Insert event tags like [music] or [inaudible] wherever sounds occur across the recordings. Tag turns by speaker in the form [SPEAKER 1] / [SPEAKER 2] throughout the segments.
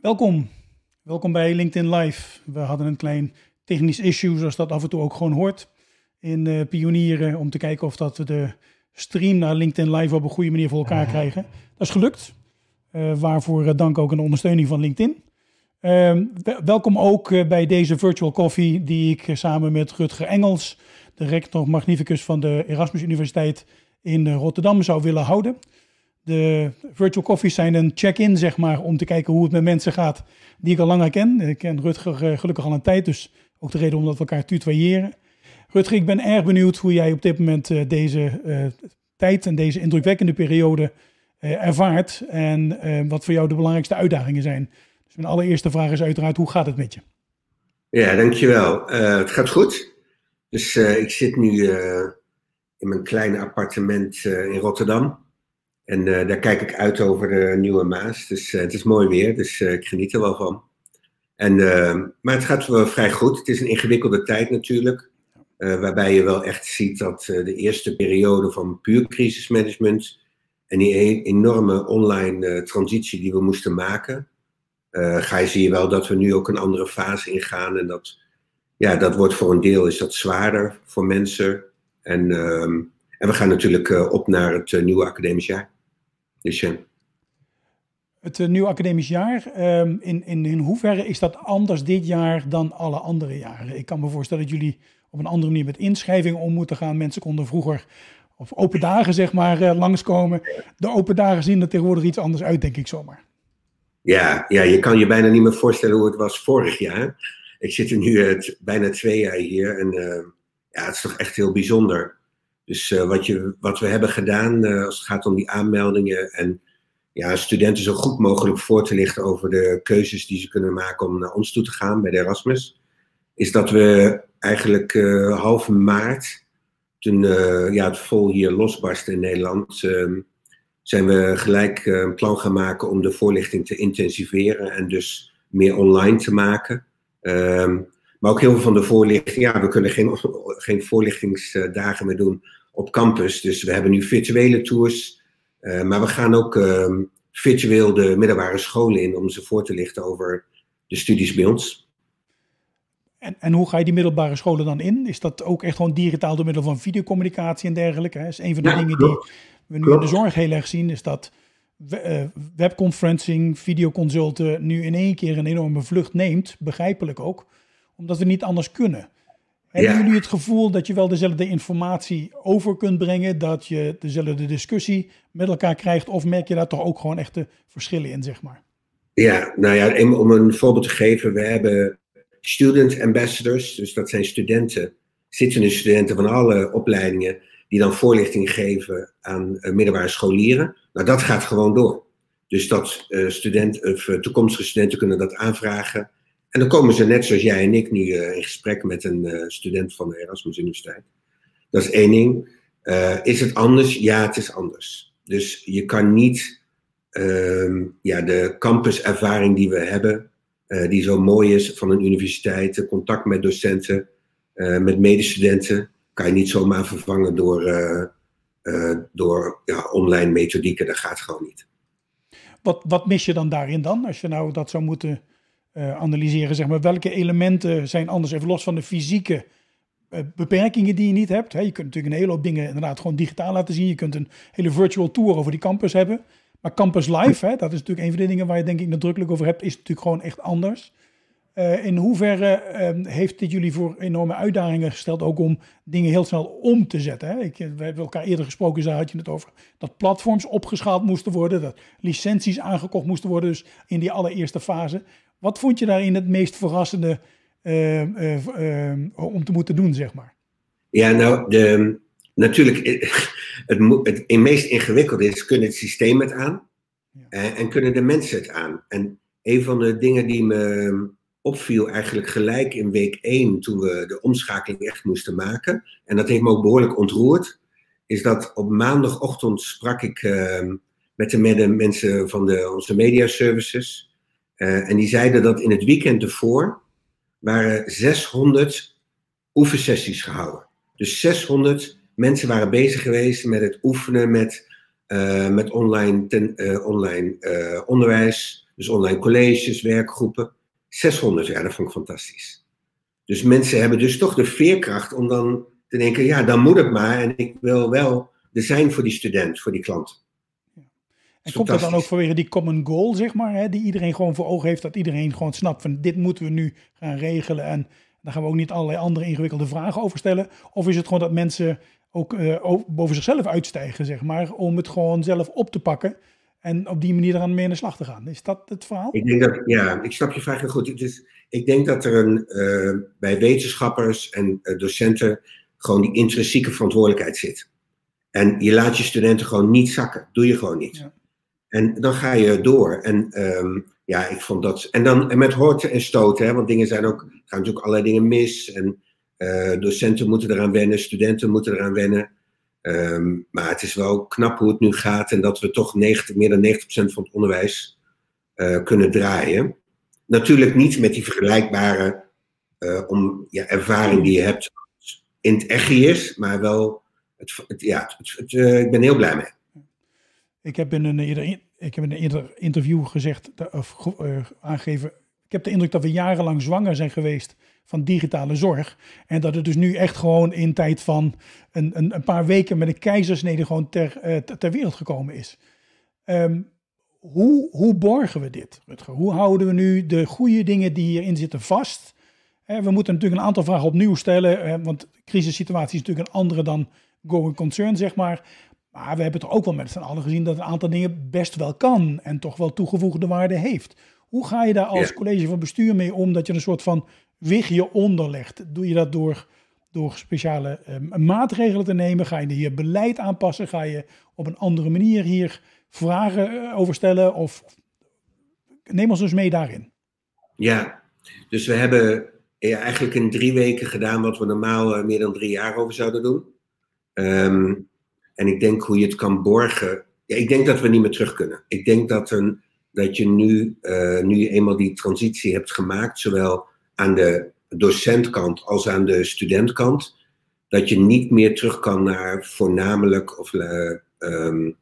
[SPEAKER 1] Welkom. Welkom bij LinkedIn Live. We hadden een klein technisch issue, zoals dat af en toe ook gewoon hoort in uh, Pionieren, om te kijken of dat we de stream naar LinkedIn Live op een goede manier voor elkaar krijgen. Dat is gelukt. Uh, waarvoor uh, dank ook aan de ondersteuning van LinkedIn. Ehm, welkom ook bij deze virtual coffee die ik samen met Rutger Engels, de rector magnificus van de Erasmus Universiteit in Rotterdam, zou willen houden. De virtual coffees zijn een check-in, zeg maar, om te kijken hoe het met mensen gaat die ik al langer ken. Ik ken Rutger gelukkig al een tijd, dus ook de reden om dat we elkaar tutoyeren. Rutger, ik ben erg benieuwd hoe jij op dit moment uh, deze uh, tijd en deze indrukwekkende periode ervaart. En wat voor jou de belangrijkste uitdagingen zijn. Dus mijn allereerste vraag is uiteraard, hoe gaat het met je?
[SPEAKER 2] Ja, dankjewel. het gaat goed. Dus ik zit nu in mijn kleine appartement in Rotterdam. En daar kijk ik uit over de Nieuwe Maas. Dus het is mooi weer, dus ik geniet er wel van. En, maar het gaat wel vrij goed. Het is een ingewikkelde tijd natuurlijk. Waarbij je wel echt ziet dat de eerste periode van puur crisismanagement en die e enorme online transitie die we moesten maken, ga je zie je wel dat we nu ook een andere fase ingaan. En dat, ja, dat wordt voor een deel is dat zwaarder voor mensen. En, ehm, en we gaan natuurlijk op naar het nieuwe academisch jaar. Dus ja.
[SPEAKER 1] Het nieuwe academisch jaar, um, in, in, in hoeverre is dat anders dit jaar dan alle andere jaren? Ik kan me voorstellen dat jullie op een andere manier met inschrijvingen om moeten gaan. Mensen konden vroeger of open dagen zeg maar uh, langskomen. De open dagen zien er tegenwoordig iets anders uit, denk ik zomaar.
[SPEAKER 2] Ja, ja, je kan je bijna niet meer voorstellen hoe het was vorig jaar. Ik zit er nu uh, bijna twee jaar hier en ja, het is toch echt heel bijzonder. Dus wat, je, wat we hebben gedaan als het gaat om die aanmeldingen en ja, studenten zo goed mogelijk voor te lichten over de keuzes die ze kunnen maken om naar ons toe te gaan bij de Erasmus, is dat we eigenlijk uh, half maart, toen ja, het vol hier losbarstte in Nederland, uh, zijn we gelijk eh, een plan gaan maken om de voorlichting te intensiveren en dus meer online te maken. Ehm, maar ook heel veel van de voorlichting, ja, we kunnen geen, geen voorlichtingsdagen meer doen op campus. Dus we hebben nu virtuele tours, maar we gaan ook ehm, virtueel de middelbare scholen in om ze voor te lichten over de studies bij ons.
[SPEAKER 1] En, en hoe ga je die middelbare scholen dan in? Is dat ook echt gewoon digitaal door middel van videocommunicatie en dergelijke? Dat is een van de dingen die we nu in de zorg heel erg zien, is dat uh, webconferencing, videoconsulten nu in één keer een enorme vlucht neemt, begrijpelijk ook, omdat we niet anders kunnen. Hebben jullie het gevoel dat je wel dezelfde informatie over kunt brengen, dat je dezelfde discussie met elkaar krijgt, of merk je daar toch ook gewoon echte verschillen in, zeg maar?
[SPEAKER 2] Ja, nou ja, om een voorbeeld te geven, we hebben student ambassadors, dus dat zijn studenten, zittende studenten van alle opleidingen, die dan voorlichting geven aan uh, middelbare scholieren. Nou, dat gaat gewoon door. Dus dat uh, student, of, uh, toekomstige studenten kunnen dat aanvragen. En dan komen ze net zoals jij en ik nu in gesprek met een student van de Erasmus Universiteit. Dat is één ding. is het anders? Ja, het is anders. Dus je kan niet ehm, ja, de campuservaring die we hebben, die zo mooi is van een universiteit, contact met docenten, met medestudenten, kan je niet zomaar vervangen door, door ja, online methodieken. Dat gaat gewoon niet.
[SPEAKER 1] Wat, wat mis je dan daarin dan, als je nou dat zou moeten analyseren? Zeg maar, welke elementen zijn anders, even los van de fysieke beperkingen die je niet hebt? Je kunt natuurlijk een hele hoop dingen inderdaad gewoon digitaal laten zien. Je kunt een hele virtual tour over die campus hebben. Maar Campus Live, hè, dat is natuurlijk een van de dingen waar je denk ik nadrukkelijk over hebt, is natuurlijk gewoon echt anders. Uh, in hoeverre uh, heeft dit jullie voor enorme uitdagingen gesteld, ook om dingen heel snel om te zetten? Hè? Ik, we hebben elkaar eerder gesproken, daar had je het over dat platforms opgeschaald moesten worden, dat licenties aangekocht moesten worden, dus in die allereerste fase. Wat vond je daarin het meest verrassende uh, om te moeten doen, zeg maar?
[SPEAKER 2] Ja, nou, de, natuurlijk, het, het, het meest ingewikkelde is, kunnen het systeem het aan? Ja. En kunnen de mensen het aan? En een van de dingen die me opviel eigenlijk gelijk in week 1, toen we de omschakeling echt moesten maken, en dat heeft me ook behoorlijk ontroerd, is dat op maandagochtend sprak ik uh, met de mensen van de, onze media services. Uh, en die zeiden dat in het weekend ervoor waren 600 oefensessies gehouden. Dus 600 mensen waren bezig geweest met het oefenen met, uh, met online, uh, online onderwijs. Dus online colleges, werkgroepen. 600, ja, dat vond ik fantastisch. Dus mensen hebben dus toch de veerkracht om dan te denken, ja, dan moet het maar. En ik wil wel er zijn voor die student, voor die klant.
[SPEAKER 1] En komt dat dan ook vanwege die common goal, zeg maar, hè, die iedereen gewoon voor ogen heeft, dat iedereen gewoon snapt van dit moeten we nu gaan regelen en daar gaan we ook niet allerlei andere ingewikkelde vragen over stellen? Of is het gewoon dat mensen ook uh, boven zichzelf uitstijgen, zeg maar, om het gewoon zelf op te pakken en op die manier eraan mee aan de slag te gaan? Is dat het verhaal?
[SPEAKER 2] Ik denk dat, ja, ik snap je vraag heel goed. Dus ik denk dat er een, uh, bij wetenschappers en uh, docenten gewoon die intrinsieke verantwoordelijkheid zit. En je laat je studenten gewoon niet zakken. Doe je gewoon niet. Ja. En dan ga je door. En um, ja, ik vond dat. En dan en met horten en stoten, hè, want dingen zijn ook. gaan natuurlijk allerlei dingen mis. En uh, docenten moeten eraan wennen, studenten moeten eraan wennen. Um, maar het is wel knap hoe het nu gaat en dat we toch 90, meer dan 90% van het onderwijs uh, kunnen draaien. Natuurlijk niet met die vergelijkbare uh, om, ja, ervaring die je hebt in het EGIS, maar wel. Het, ja, het, ik ben heel blij mee.
[SPEAKER 1] Ik heb in een eerder, ik heb in een interview gezegd, of uh, aangegeven, ik heb de indruk dat we jarenlang zwanger zijn geweest van digitale zorg. En dat het dus nu echt gewoon in tijd van een, een, een paar weken met een keizersnede gewoon ter, uh, ter wereld gekomen is. Um, hoe, hoe borgen we dit? Hoe houden we nu de goede dingen die hierin zitten vast? we moeten natuurlijk een aantal vragen opnieuw stellen, want crisissituatie is natuurlijk een andere dan going concern, zeg maar. Maar we hebben toch ook wel met z'n allen gezien dat een aantal dingen best wel kan en toch wel toegevoegde waarde heeft. Hoe ga je daar als college van bestuur mee om dat je een soort van wigje onderlegt? Doe je dat door, door speciale eh, maatregelen te nemen? Ga je hier beleid aanpassen? Ga je op een andere manier hier vragen eh, over stellen? Of neem ons dus mee daarin.
[SPEAKER 2] Ja, dus we hebben ja, eigenlijk in drie weken gedaan wat we normaal uh, meer dan drie jaar over zouden doen. Um, en ik denk hoe je het kan borgen. Ja, ik denk dat we niet meer terug kunnen. Ik denk dat, een, dat je nu, uh, nu je eenmaal die transitie hebt gemaakt, zowel aan de docentkant als aan de studentkant, dat je niet meer terug kan naar voornamelijk of uh, um,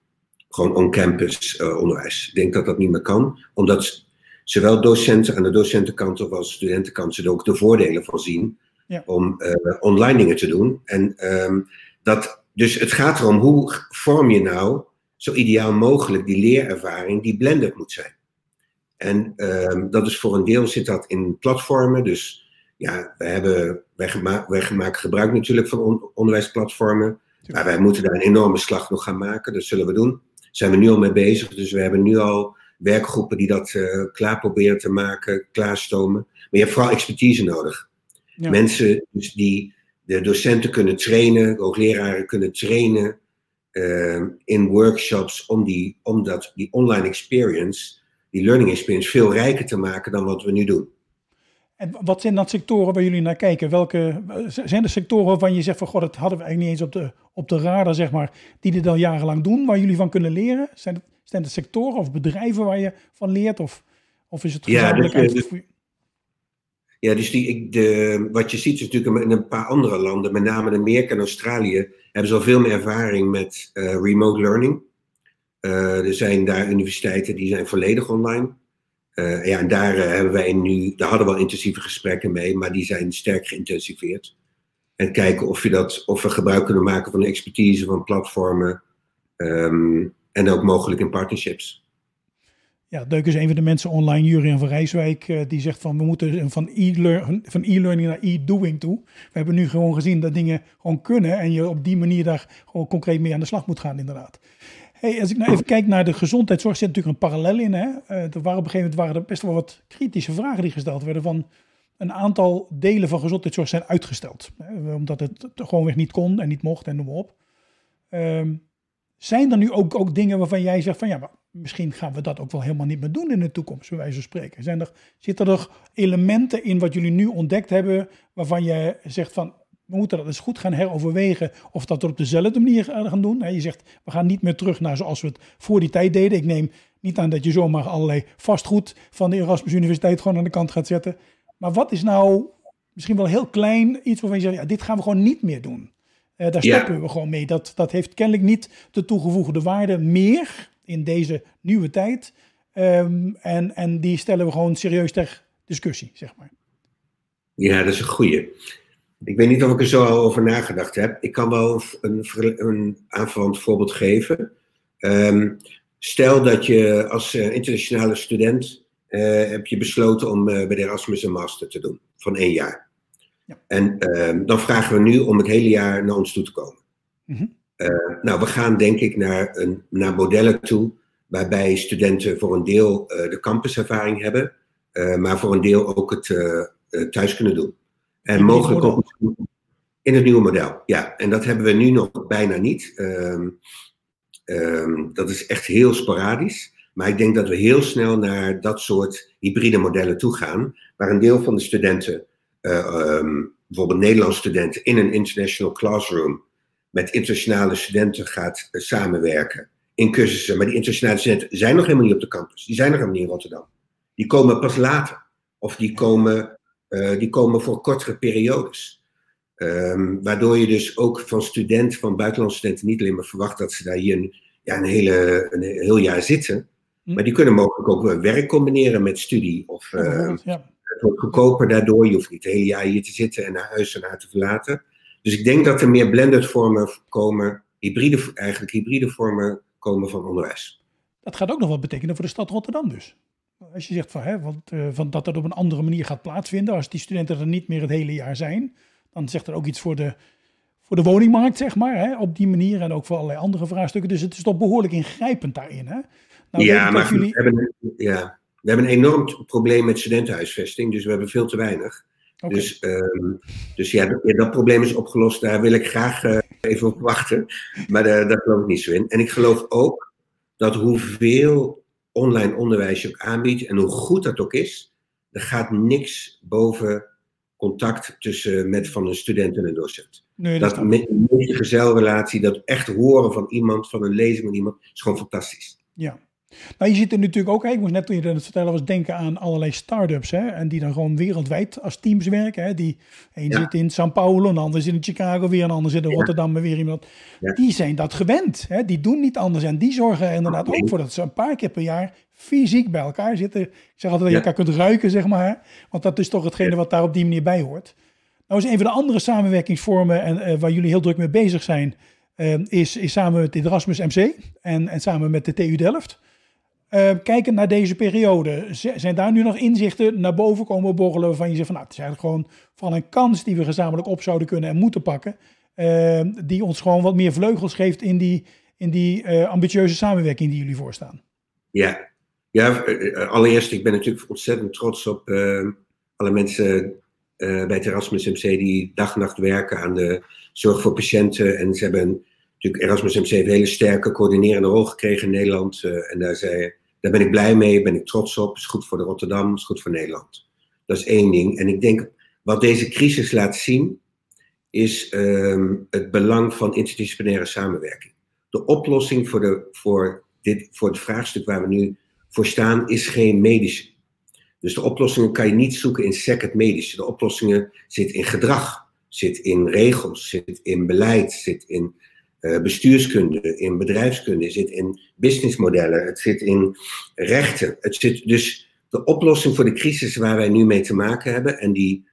[SPEAKER 2] gewoon on-campus uh, onderwijs. Ik denk dat dat niet meer kan, omdat zowel docenten aan de docentenkant als studentenkant er ook de voordelen van zien ja. om online dingen te doen. En um, dat dus het gaat erom hoe vorm je nou zo ideaal mogelijk die leerervaring die blended moet zijn. En um, dat is voor een deel zit dat in platformen. Dus ja, we hebben, wij, gema wij maken gebruik natuurlijk van on onderwijsplatformen. Maar wij moeten daar een enorme slag nog gaan maken. Dat zullen we doen. Daar zijn we nu al mee bezig. Dus we hebben nu al werkgroepen die dat uh, klaar proberen te maken, klaarstomen. Maar je hebt vooral expertise nodig. Ja. Mensen dus die de docenten kunnen trainen, hoogleraren kunnen trainen uh, in workshops om, die, om dat, die online experience, die learning experience, veel rijker te maken dan wat we nu doen.
[SPEAKER 1] En wat zijn dan sectoren waar jullie naar kijken? Welke zijn er sectoren waarvan je zegt van god, dat hadden we eigenlijk niet eens op de, op de radar, zeg maar, die dit al jarenlang doen, waar jullie van kunnen leren? Zijn zijn het sectoren of bedrijven waar je van leert? Of, of is het gezamenlijk ja, dus,
[SPEAKER 2] ja, dus die, de, wat je ziet is natuurlijk in een paar andere landen, met name in Amerika en Australië, hebben ze al veel meer ervaring met uh, remote learning. Uh, er zijn daar universiteiten die zijn volledig online. Uh, ja, en daar hebben wij nu, daar hadden we al intensieve gesprekken mee, maar die zijn sterk geïntensiveerd. En kijken of, je dat, of we gebruik kunnen maken van de expertise van platformen um, en ook mogelijk in partnerships.
[SPEAKER 1] Ja, Deuk is een van de mensen online, Jurien van Rijswijk, uh, die zegt van we moeten van e-learning naar e-doing toe. We hebben nu gewoon gezien dat dingen gewoon kunnen en je op die manier daar gewoon concreet mee aan de slag moet gaan inderdaad. Hey, als ik nou even kijk naar de gezondheidszorg, zit natuurlijk een parallel in. Hè? Uh, er waren op een gegeven moment waren er best wel wat kritische vragen die gesteld werden van een aantal delen van gezondheidszorg zijn uitgesteld. Hè? Omdat het gewoonweg niet kon en niet mocht en noem maar op. Um, zijn er nu ook, ook dingen waarvan jij zegt van ja, maar misschien gaan we dat ook wel helemaal niet meer doen in de toekomst, bij wijze van spreken. Zijn er, zitten er elementen in wat jullie nu ontdekt hebben, waarvan je zegt van, we moeten dat eens goed gaan heroverwegen of dat we op dezelfde manier gaan doen. Je zegt, we gaan niet meer terug naar zoals we het voor die tijd deden. Ik neem niet aan dat je zomaar allerlei vastgoed van de Erasmus Universiteit gewoon aan de kant gaat zetten. Maar wat is nou misschien wel heel klein iets waarvan je zegt, ja, dit gaan we gewoon niet meer doen. Uh, daar stoppen ja. we gewoon mee. Dat, dat heeft kennelijk niet de toegevoegde waarde meer in deze nieuwe tijd. Ehm, en, en die stellen we gewoon serieus ter discussie, zeg maar.
[SPEAKER 2] Ja, dat is een goeie. Ik weet niet of ik er zo al over nagedacht heb. Ik kan wel een, een aanvallend voorbeeld geven. Ehm, stel dat je als uh, internationale student uh, heb je besloten om bij de Erasmus een master te doen van één jaar. Ja. En ehm, dan vragen we nu om het hele jaar naar ons toe te komen. Mm -hmm. nou, we gaan denk ik naar, een, naar modellen toe waarbij studenten voor een deel de campuservaring hebben, maar voor een deel ook het thuis kunnen doen. En mogelijk ook in het nieuwe model, ja. En dat hebben we nu nog bijna niet. Um, um, dat is echt heel sporadisch. Maar ik denk dat we heel snel naar dat soort hybride modellen toe gaan. Waar een deel van de studenten, um, bijvoorbeeld Nederlandse studenten, in een international classroom met internationale studenten gaat uh, samenwerken. In cursussen. Maar die internationale studenten zijn nog helemaal niet op de campus. Die zijn nog helemaal niet in Rotterdam. Die komen pas later. Of die komen, uh, die komen voor kortere periodes. Um, waardoor je dus ook van studenten, van buitenlandse studenten, niet alleen maar verwacht dat ze daar hier een, ja, een, hele, een heel jaar zitten. Hm. Maar die kunnen mogelijk ook werk combineren met studie. Of uh, ja. Het wordt goedkoper daardoor. Je hoeft niet het hele jaar hier te zitten en naar huis en naar te verlaten. Dus ik denk dat er meer blended vormen komen, hybride, eigenlijk hybride vormen komen van onderwijs.
[SPEAKER 1] Dat gaat ook nog wat betekenen voor de stad Rotterdam dus. Als je zegt van, hè, want, uh, van dat dat op een andere manier gaat plaatsvinden, als die studenten er niet meer het hele jaar zijn, dan zegt er ook iets voor de, voor de woningmarkt, zeg maar, hè, op die manier. En ook voor allerlei andere vraagstukken. Dus het is toch behoorlijk ingrijpend daarin. Hè?
[SPEAKER 2] Nou, ja, maar jullie... we, hebben, ja, we hebben een enorm probleem met studentenhuisvesting. Dus we hebben veel te weinig. Okay. Dus, um, dus ja, dat, ja, dat, probleem is opgelost. Daar wil ik graag uh, even op wachten. Maar uh, daar geloof ik niet zo in. En ik geloof ook dat hoeveel online onderwijs je ook aanbiedt en hoe goed dat ook is, er gaat niks boven contact tussen met van een student en een docent. Nee, dat dat met een gezelrelatie, dat echt horen van iemand, van een lezing van iemand, is gewoon fantastisch.
[SPEAKER 1] Ja. Nou, je ziet er natuurlijk ook, ik moest net toen je dat vertellen was, denken aan allerlei start-ups, hè, en die dan gewoon wereldwijd als teams werken. Hè, die, een ja. zit in São Paulo, een ander zit in Chicago, weer een ander zit in Rotterdam en weer iemand. Ja. Die zijn dat gewend, hè, die doen niet anders en die zorgen er inderdaad ook voor dat ze een paar keer per jaar fysiek bij elkaar zitten. Ik zeg altijd dat je elkaar kunt ruiken, zeg maar, want dat is toch hetgene wat daar op die manier bij hoort. Nou is een van de andere samenwerkingsvormen en, uh, waar jullie heel druk mee bezig zijn, uh, is, is samen met Erasmus MC en, en samen met de TU Delft. Uh, kijken naar deze periode, zijn daar nu nog inzichten naar boven komen borrelen waarvan je zegt van nou, het is eigenlijk gewoon van een kans die we gezamenlijk op zouden kunnen en moeten pakken, uh, die ons gewoon wat meer vleugels geeft in die, in die uh, ambitieuze samenwerking die jullie voorstaan.
[SPEAKER 2] Ja, ja allereerst, ik ben natuurlijk ontzettend trots op alle mensen bij het Erasmus MC die dag en nacht werken aan de zorg voor patiënten en ze hebben natuurlijk Erasmus MC een hele sterke coördinerende rol gekregen in Nederland. En daar, zei, daar ben ik blij mee, ben ik trots op. Is goed voor de Rotterdam, is goed voor Nederland. Dat is één ding. En ik denk, wat deze crisis laat zien, is um, het belang van interdisciplinaire samenwerking. De oplossing voor, de, voor, dit, voor het vraagstuk waar we nu voor staan, is geen medische. Dus de oplossingen kan je niet zoeken in second medische. De oplossingen zitten in gedrag, zit in regels, zit in beleid, zit in uh, bestuurskunde, in bedrijfskunde, het zit in businessmodellen, het zit in rechten. Het zit dus de oplossing voor de crisis waar wij nu mee te maken hebben en die,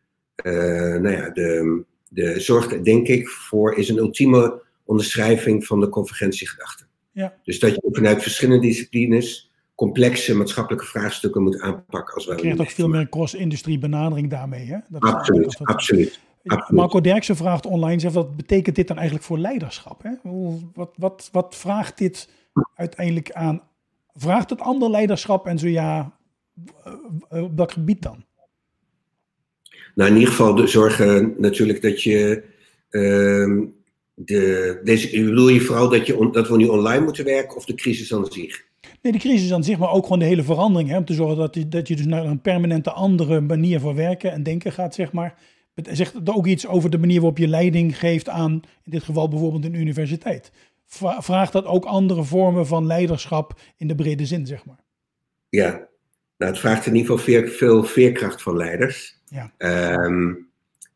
[SPEAKER 2] uh, nou ja, de, de zorgt denk ik voor, is een ultieme onderschrijving van de convergentiegedachte. Ja. Dus dat je vanuit verschillende disciplines complexe maatschappelijke vraagstukken moet aanpakken. Als
[SPEAKER 1] je krijgt ook veel meer cross-industrie benadering daarmee. Hè?
[SPEAKER 2] Dat absoluut, dat, absoluut.
[SPEAKER 1] Marco Derksen vraagt online, zegt, wat betekent dit dan eigenlijk voor leiderschap? Hè? Wat, wat, wat vraagt dit uiteindelijk aan? Vraagt het ander leiderschap en zo ja, eh, op dat gebied dan?
[SPEAKER 2] Nou, in ieder geval zorgen natuurlijk dat je. Uh, de, deze, bedoel je vooral dat, je dat we nu online moeten werken of de crisis aan zich?
[SPEAKER 1] Nee, de crisis aan zich, maar ook gewoon de hele verandering. Hè, om te zorgen dat, je, dat je dus naar een permanente andere manier van werken en denken gaat, zeg maar. Zegt het ook iets over de manier waarop je leiding geeft aan, in dit geval bijvoorbeeld een universiteit? Vraagt dat ook andere vormen van leiderschap in de brede zin, zeg maar?
[SPEAKER 2] Ja, nou, het vraagt in ieder geval veel veerkracht van leiders. Ja. Um,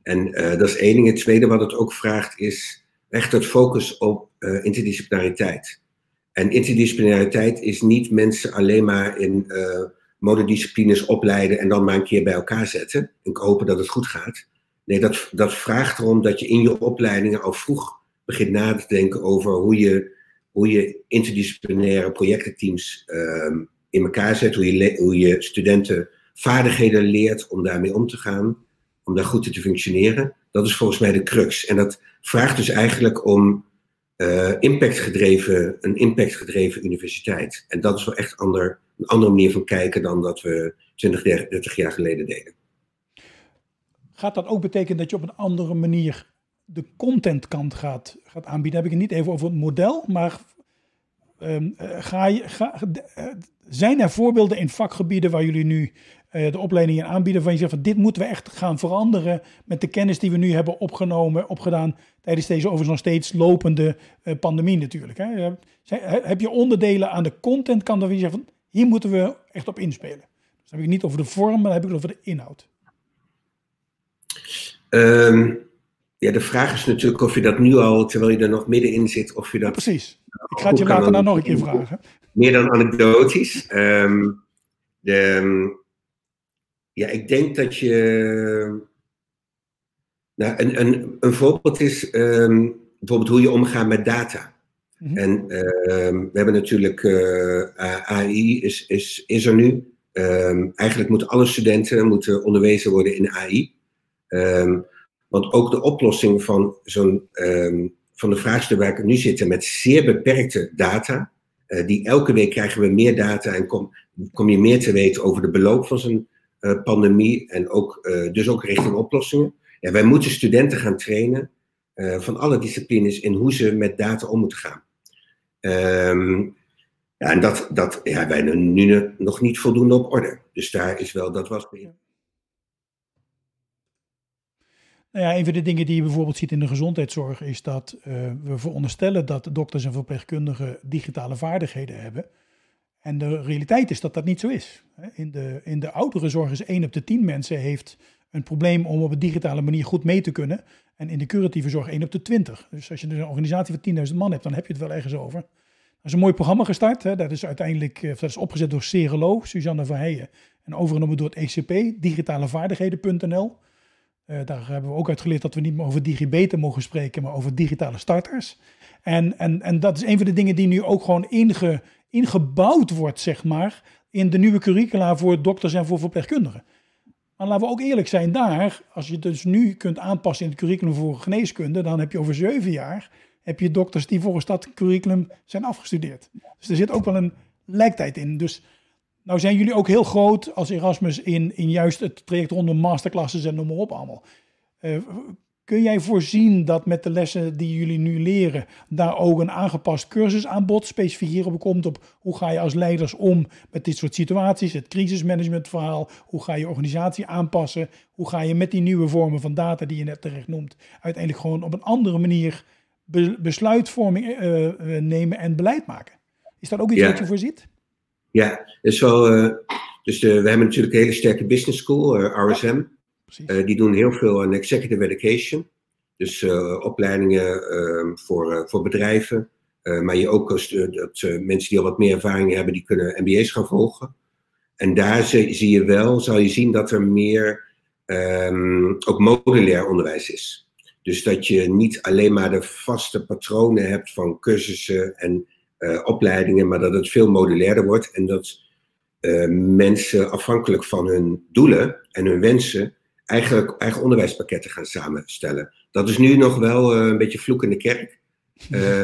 [SPEAKER 2] en uh, dat is één ding. Het tweede wat het ook vraagt is echt het focus op uh, interdisciplinariteit. En interdisciplinariteit is niet mensen alleen maar in uh, modedisciplines opleiden en dan maar een keer bij elkaar zetten en hopen dat het goed gaat. Nee, dat, dat vraagt erom dat je in je opleidingen al vroeg begint na te denken over hoe je, hoe je interdisciplinaire projectenteams uh, in elkaar zet, hoe je, hoe je studenten vaardigheden leert om daarmee om te gaan, om daar goed te functioneren. Dat is volgens mij de crux. En dat vraagt dus eigenlijk om uh, impactgedreven, een impactgedreven universiteit. En dat is wel echt ander, een andere manier van kijken dan dat we 20, 30 jaar geleden deden.
[SPEAKER 1] Gaat dat ook betekenen dat je op een andere manier de contentkant gaat, gaat aanbieden? Heb ik het niet even over het model, maar um, ga je, ga, uh, zijn er voorbeelden in vakgebieden waar jullie nu uh, de opleidingen aanbieden van je zegt van dit moeten we echt gaan veranderen met de kennis die we nu hebben opgenomen, opgedaan tijdens deze overigens nog steeds lopende pandemie natuurlijk. Hè? Heb je onderdelen aan de contentkant waar je zegt van hier moeten we echt op inspelen? Dus dan heb ik niet over de vorm, maar dan heb ik het over de inhoud.
[SPEAKER 2] Um, ja, de vraag is natuurlijk of je dat nu al, terwijl je er nog middenin zit, of je dat...
[SPEAKER 1] precies. Ik ga het je later nou nog een keer vragen.
[SPEAKER 2] Meer dan anekdotisch. Um, de, ja, ik denk dat je. Nou, een, een, een voorbeeld is um, bijvoorbeeld hoe je omgaat met data. Mm -hmm. En we hebben natuurlijk uh, AI is, is, is er nu. Um, eigenlijk moeten alle studenten moeten onderwezen worden in AI. Want ook de oplossing van zo'n van de vraagstukken waar ik nu zitten met zeer beperkte data. Uh, die elke week krijgen we meer data en kom, kom je meer te weten over de beloop van zo'n uh, pandemie en ook, uh, dus ook richting oplossingen. Ja, wij moeten studenten gaan trainen van alle disciplines in hoe ze met data om moeten gaan. Um, ja, en dat, dat ja, wij nu nog niet voldoende op orde. Dus daar is wel, dat was.
[SPEAKER 1] Nou ja, een van de dingen die je bijvoorbeeld ziet in de gezondheidszorg is dat uh, we veronderstellen dat dokters en verpleegkundigen digitale vaardigheden hebben. En de realiteit is dat dat niet zo is. In de, in de ouderenzorg is 1 op de 10 mensen heeft een probleem om op een digitale manier goed mee te kunnen. En in de curatieve zorg 1 op de 20. Dus als je dus een organisatie van 10.000 man hebt, dan heb je het wel ergens over. Er is een mooi programma gestart. Hè. Dat is uiteindelijk dat is opgezet door Cerelo, Suzanne Verheijen. En overgenomen door het ECP, digitalevaardigheden.nl. Uh, daar hebben we ook uit geleerd dat we niet meer over digibeten mogen spreken, maar over digitale starters. En, en, en dat is een van de dingen die nu ook gewoon inge, ingebouwd wordt, zeg maar, in de nieuwe curricula voor dokters en voor verpleegkundigen. Maar laten we ook eerlijk zijn, daar, als je dus nu kunt aanpassen in het curriculum voor geneeskunde, dan heb je over zeven jaar heb je dokters die volgens dat curriculum zijn afgestudeerd. Dus er zit ook wel een lijktijd in. Dus nou zijn jullie ook heel groot als Erasmus in, in juist het traject rondom masterclasses en noem maar op allemaal. Uh, Kun jij voorzien dat met de lessen die jullie nu leren, daar ook een aangepast cursusaanbod specifiek hierop komt? Op hoe ga je als leiders om met dit soort situaties? Het crisismanagementverhaal. Hoe ga je organisatie aanpassen? Hoe ga je met die nieuwe vormen van data die je net terecht noemt, uiteindelijk gewoon op een andere manier besluitvorming uh, nemen en beleid maken? Is dat ook iets ja. wat je voorziet?
[SPEAKER 2] Ja, uh, dus de, we hebben natuurlijk een hele sterke business school, RSM. Uh, die doen heel veel aan executive education. Dus opleidingen uh, voor, voor bedrijven. maar je ook als, dat mensen die al wat meer ervaring hebben, die kunnen MBA's gaan volgen. En daar zie, zie je wel, zal je zien dat er meer um, ook modulair onderwijs is. Dus dat je niet alleen maar de vaste patronen hebt van cursussen en opleidingen, maar dat het veel modulairder wordt en dat mensen afhankelijk van hun doelen en hun wensen eigenlijk eigen onderwijspakketten gaan samenstellen. Dat is nu nog wel uh, een beetje vloek in de kerk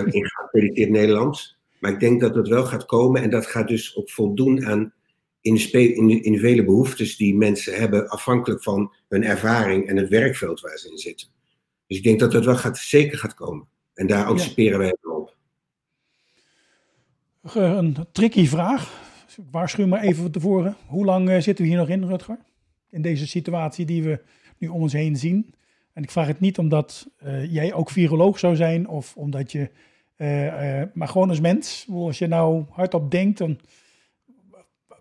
[SPEAKER 2] in geaccrediteerd Nederland. Maar ik denk dat het wel gaat komen en dat gaat dus ook voldoen aan individuele behoeftes die mensen hebben, afhankelijk van hun ervaring en het werkveld waar ze in zitten. Dus ik denk dat dat wel gaat, zeker gaat komen. En daar anticiperen ja. wij.
[SPEAKER 1] Een tricky vraag. Waarschuw maar even van tevoren. Hoe lang uh, zitten we hier nog in, Rutger? in deze situatie die we nu om ons heen zien. En ik vraag het niet omdat uh, jij ook viroloog zou zijn of omdat je, uh, uh, maar gewoon als mens. Als je nou hardop denkt, dan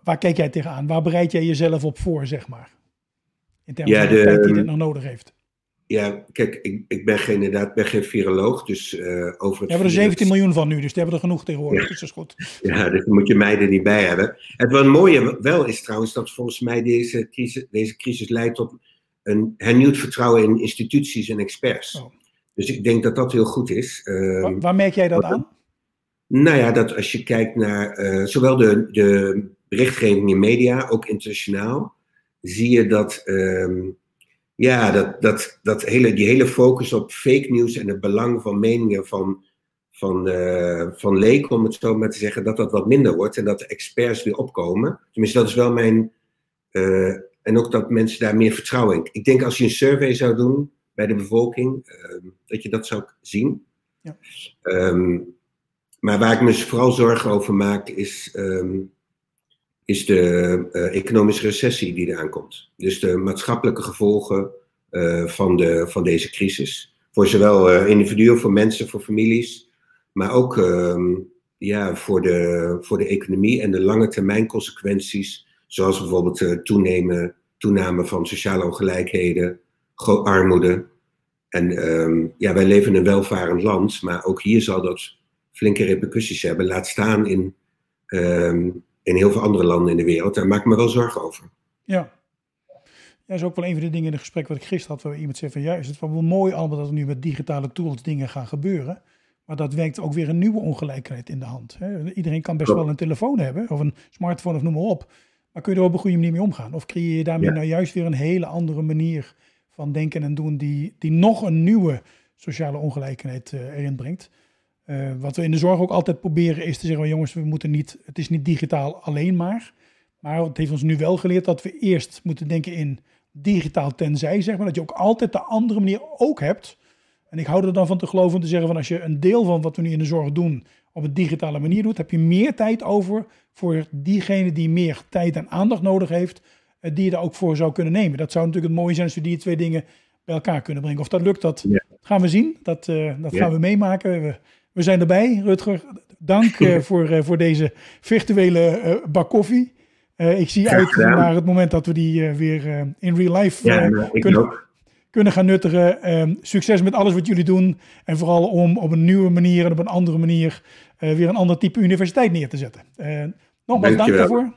[SPEAKER 1] waar kijk jij tegenaan? Waar bereid jij jezelf op voor, zeg maar? In termen ja, van de, tijd die dit nog nodig heeft.
[SPEAKER 2] Ja, kijk, ik, ik ben geen, inderdaad ben geen viroloog, dus uh, over het...
[SPEAKER 1] We hebben er 17 miljoen van nu, dus die hebben er genoeg tegenwoordig,
[SPEAKER 2] Ja.
[SPEAKER 1] dus dat is goed. [laughs]
[SPEAKER 2] Ja, dus moet je mij er niet bij hebben. Het wat mooie wel is trouwens dat volgens mij deze crisis, deze crisis leidt tot een hernieuwd vertrouwen in instituties en experts.
[SPEAKER 1] Oh.
[SPEAKER 2] Dus ik denk dat dat heel goed is. Ehm,
[SPEAKER 1] Waar, waar merk jij dat
[SPEAKER 2] wat-
[SPEAKER 1] aan?
[SPEAKER 2] Nou ja, dat als je kijkt naar eh, zowel de, de berichtgeving in media, ook internationaal, zie je dat, ehm, ja, dat, dat, dat hele, die hele focus op fake news en het belang van meningen van, van, eh, van leken, om het zo maar te zeggen, dat dat wat minder wordt en dat de experts weer opkomen. Tenminste, dat is wel mijn. eh, en ook dat mensen daar meer vertrouwen in. Ik denk als je een survey zou doen bij de bevolking, ehm, dat je dat zou zien.
[SPEAKER 1] Ja.
[SPEAKER 2] Ehm, maar waar ik me vooral zorgen over maak, is, ehm, is de eh, economische recessie die eraan komt. Dus de maatschappelijke gevolgen eh, van, de, van deze crisis. Voor zowel eh, individuen, voor mensen, voor families, maar ook ehm, ja, voor, de, voor de economie en de lange termijn consequenties, zoals bijvoorbeeld toenemen, toename van sociale ongelijkheden, armoede. En ehm, ja, wij leven in een welvarend land, maar ook hier zal dat flinke repercussies hebben. Laat staan in, ehm, in heel veel andere landen in de wereld. Daar maak ik me wel zorgen over.
[SPEAKER 1] Ja. Dat is ook wel een van de dingen in het gesprek wat ik gisteren had, waar iemand zei van ja, is het wel mooi allemaal dat er nu met digitale tools dingen gaan gebeuren. Maar dat werkt ook weer een nieuwe ongelijkheid in de hand. Hè. Iedereen kan best wel een telefoon hebben, of een smartphone of noem maar op. Maar kun je er op een goede manier mee omgaan? Of creëer je daarmee
[SPEAKER 2] Ja.
[SPEAKER 1] nou juist weer een hele andere manier van denken en doen die, die nog een nieuwe sociale ongelijkheid eh, erin brengt? Eh, wat we in de zorg ook altijd proberen is te zeggen, jongens, we moeten niet, het is niet digitaal alleen maar. Maar het heeft ons nu wel geleerd dat we eerst moeten denken in digitaal tenzij, zeg maar. Dat je ook altijd de andere manier ook hebt. En ik hou er dan van te geloven om te zeggen van als je een deel van wat we nu in de zorg doen op een digitale manier doet, heb je meer tijd over voor diegene die meer tijd en aandacht nodig heeft, eh, die je daar ook voor zou kunnen nemen. Dat zou natuurlijk het mooie zijn als we die twee dingen bij elkaar kunnen brengen. Of dat lukt, dat
[SPEAKER 2] Ja.
[SPEAKER 1] gaan we zien. Dat, eh, dat
[SPEAKER 2] Ja.
[SPEAKER 1] gaan we meemaken. We, we zijn erbij, Rutger. Dank eh, [laughs] voor, eh, voor deze virtuele eh, bak koffie. Ik zie
[SPEAKER 2] Graag
[SPEAKER 1] uit
[SPEAKER 2] gedaan.
[SPEAKER 1] naar het moment dat we die weer in real life
[SPEAKER 2] Ja, nou,
[SPEAKER 1] kunnen, kunnen gaan nuttigen. Ehm, succes met alles wat jullie doen. En vooral om op een nieuwe manier en op een andere manier weer een ander type universiteit neer te zetten. Nogmaals, dank daarvoor.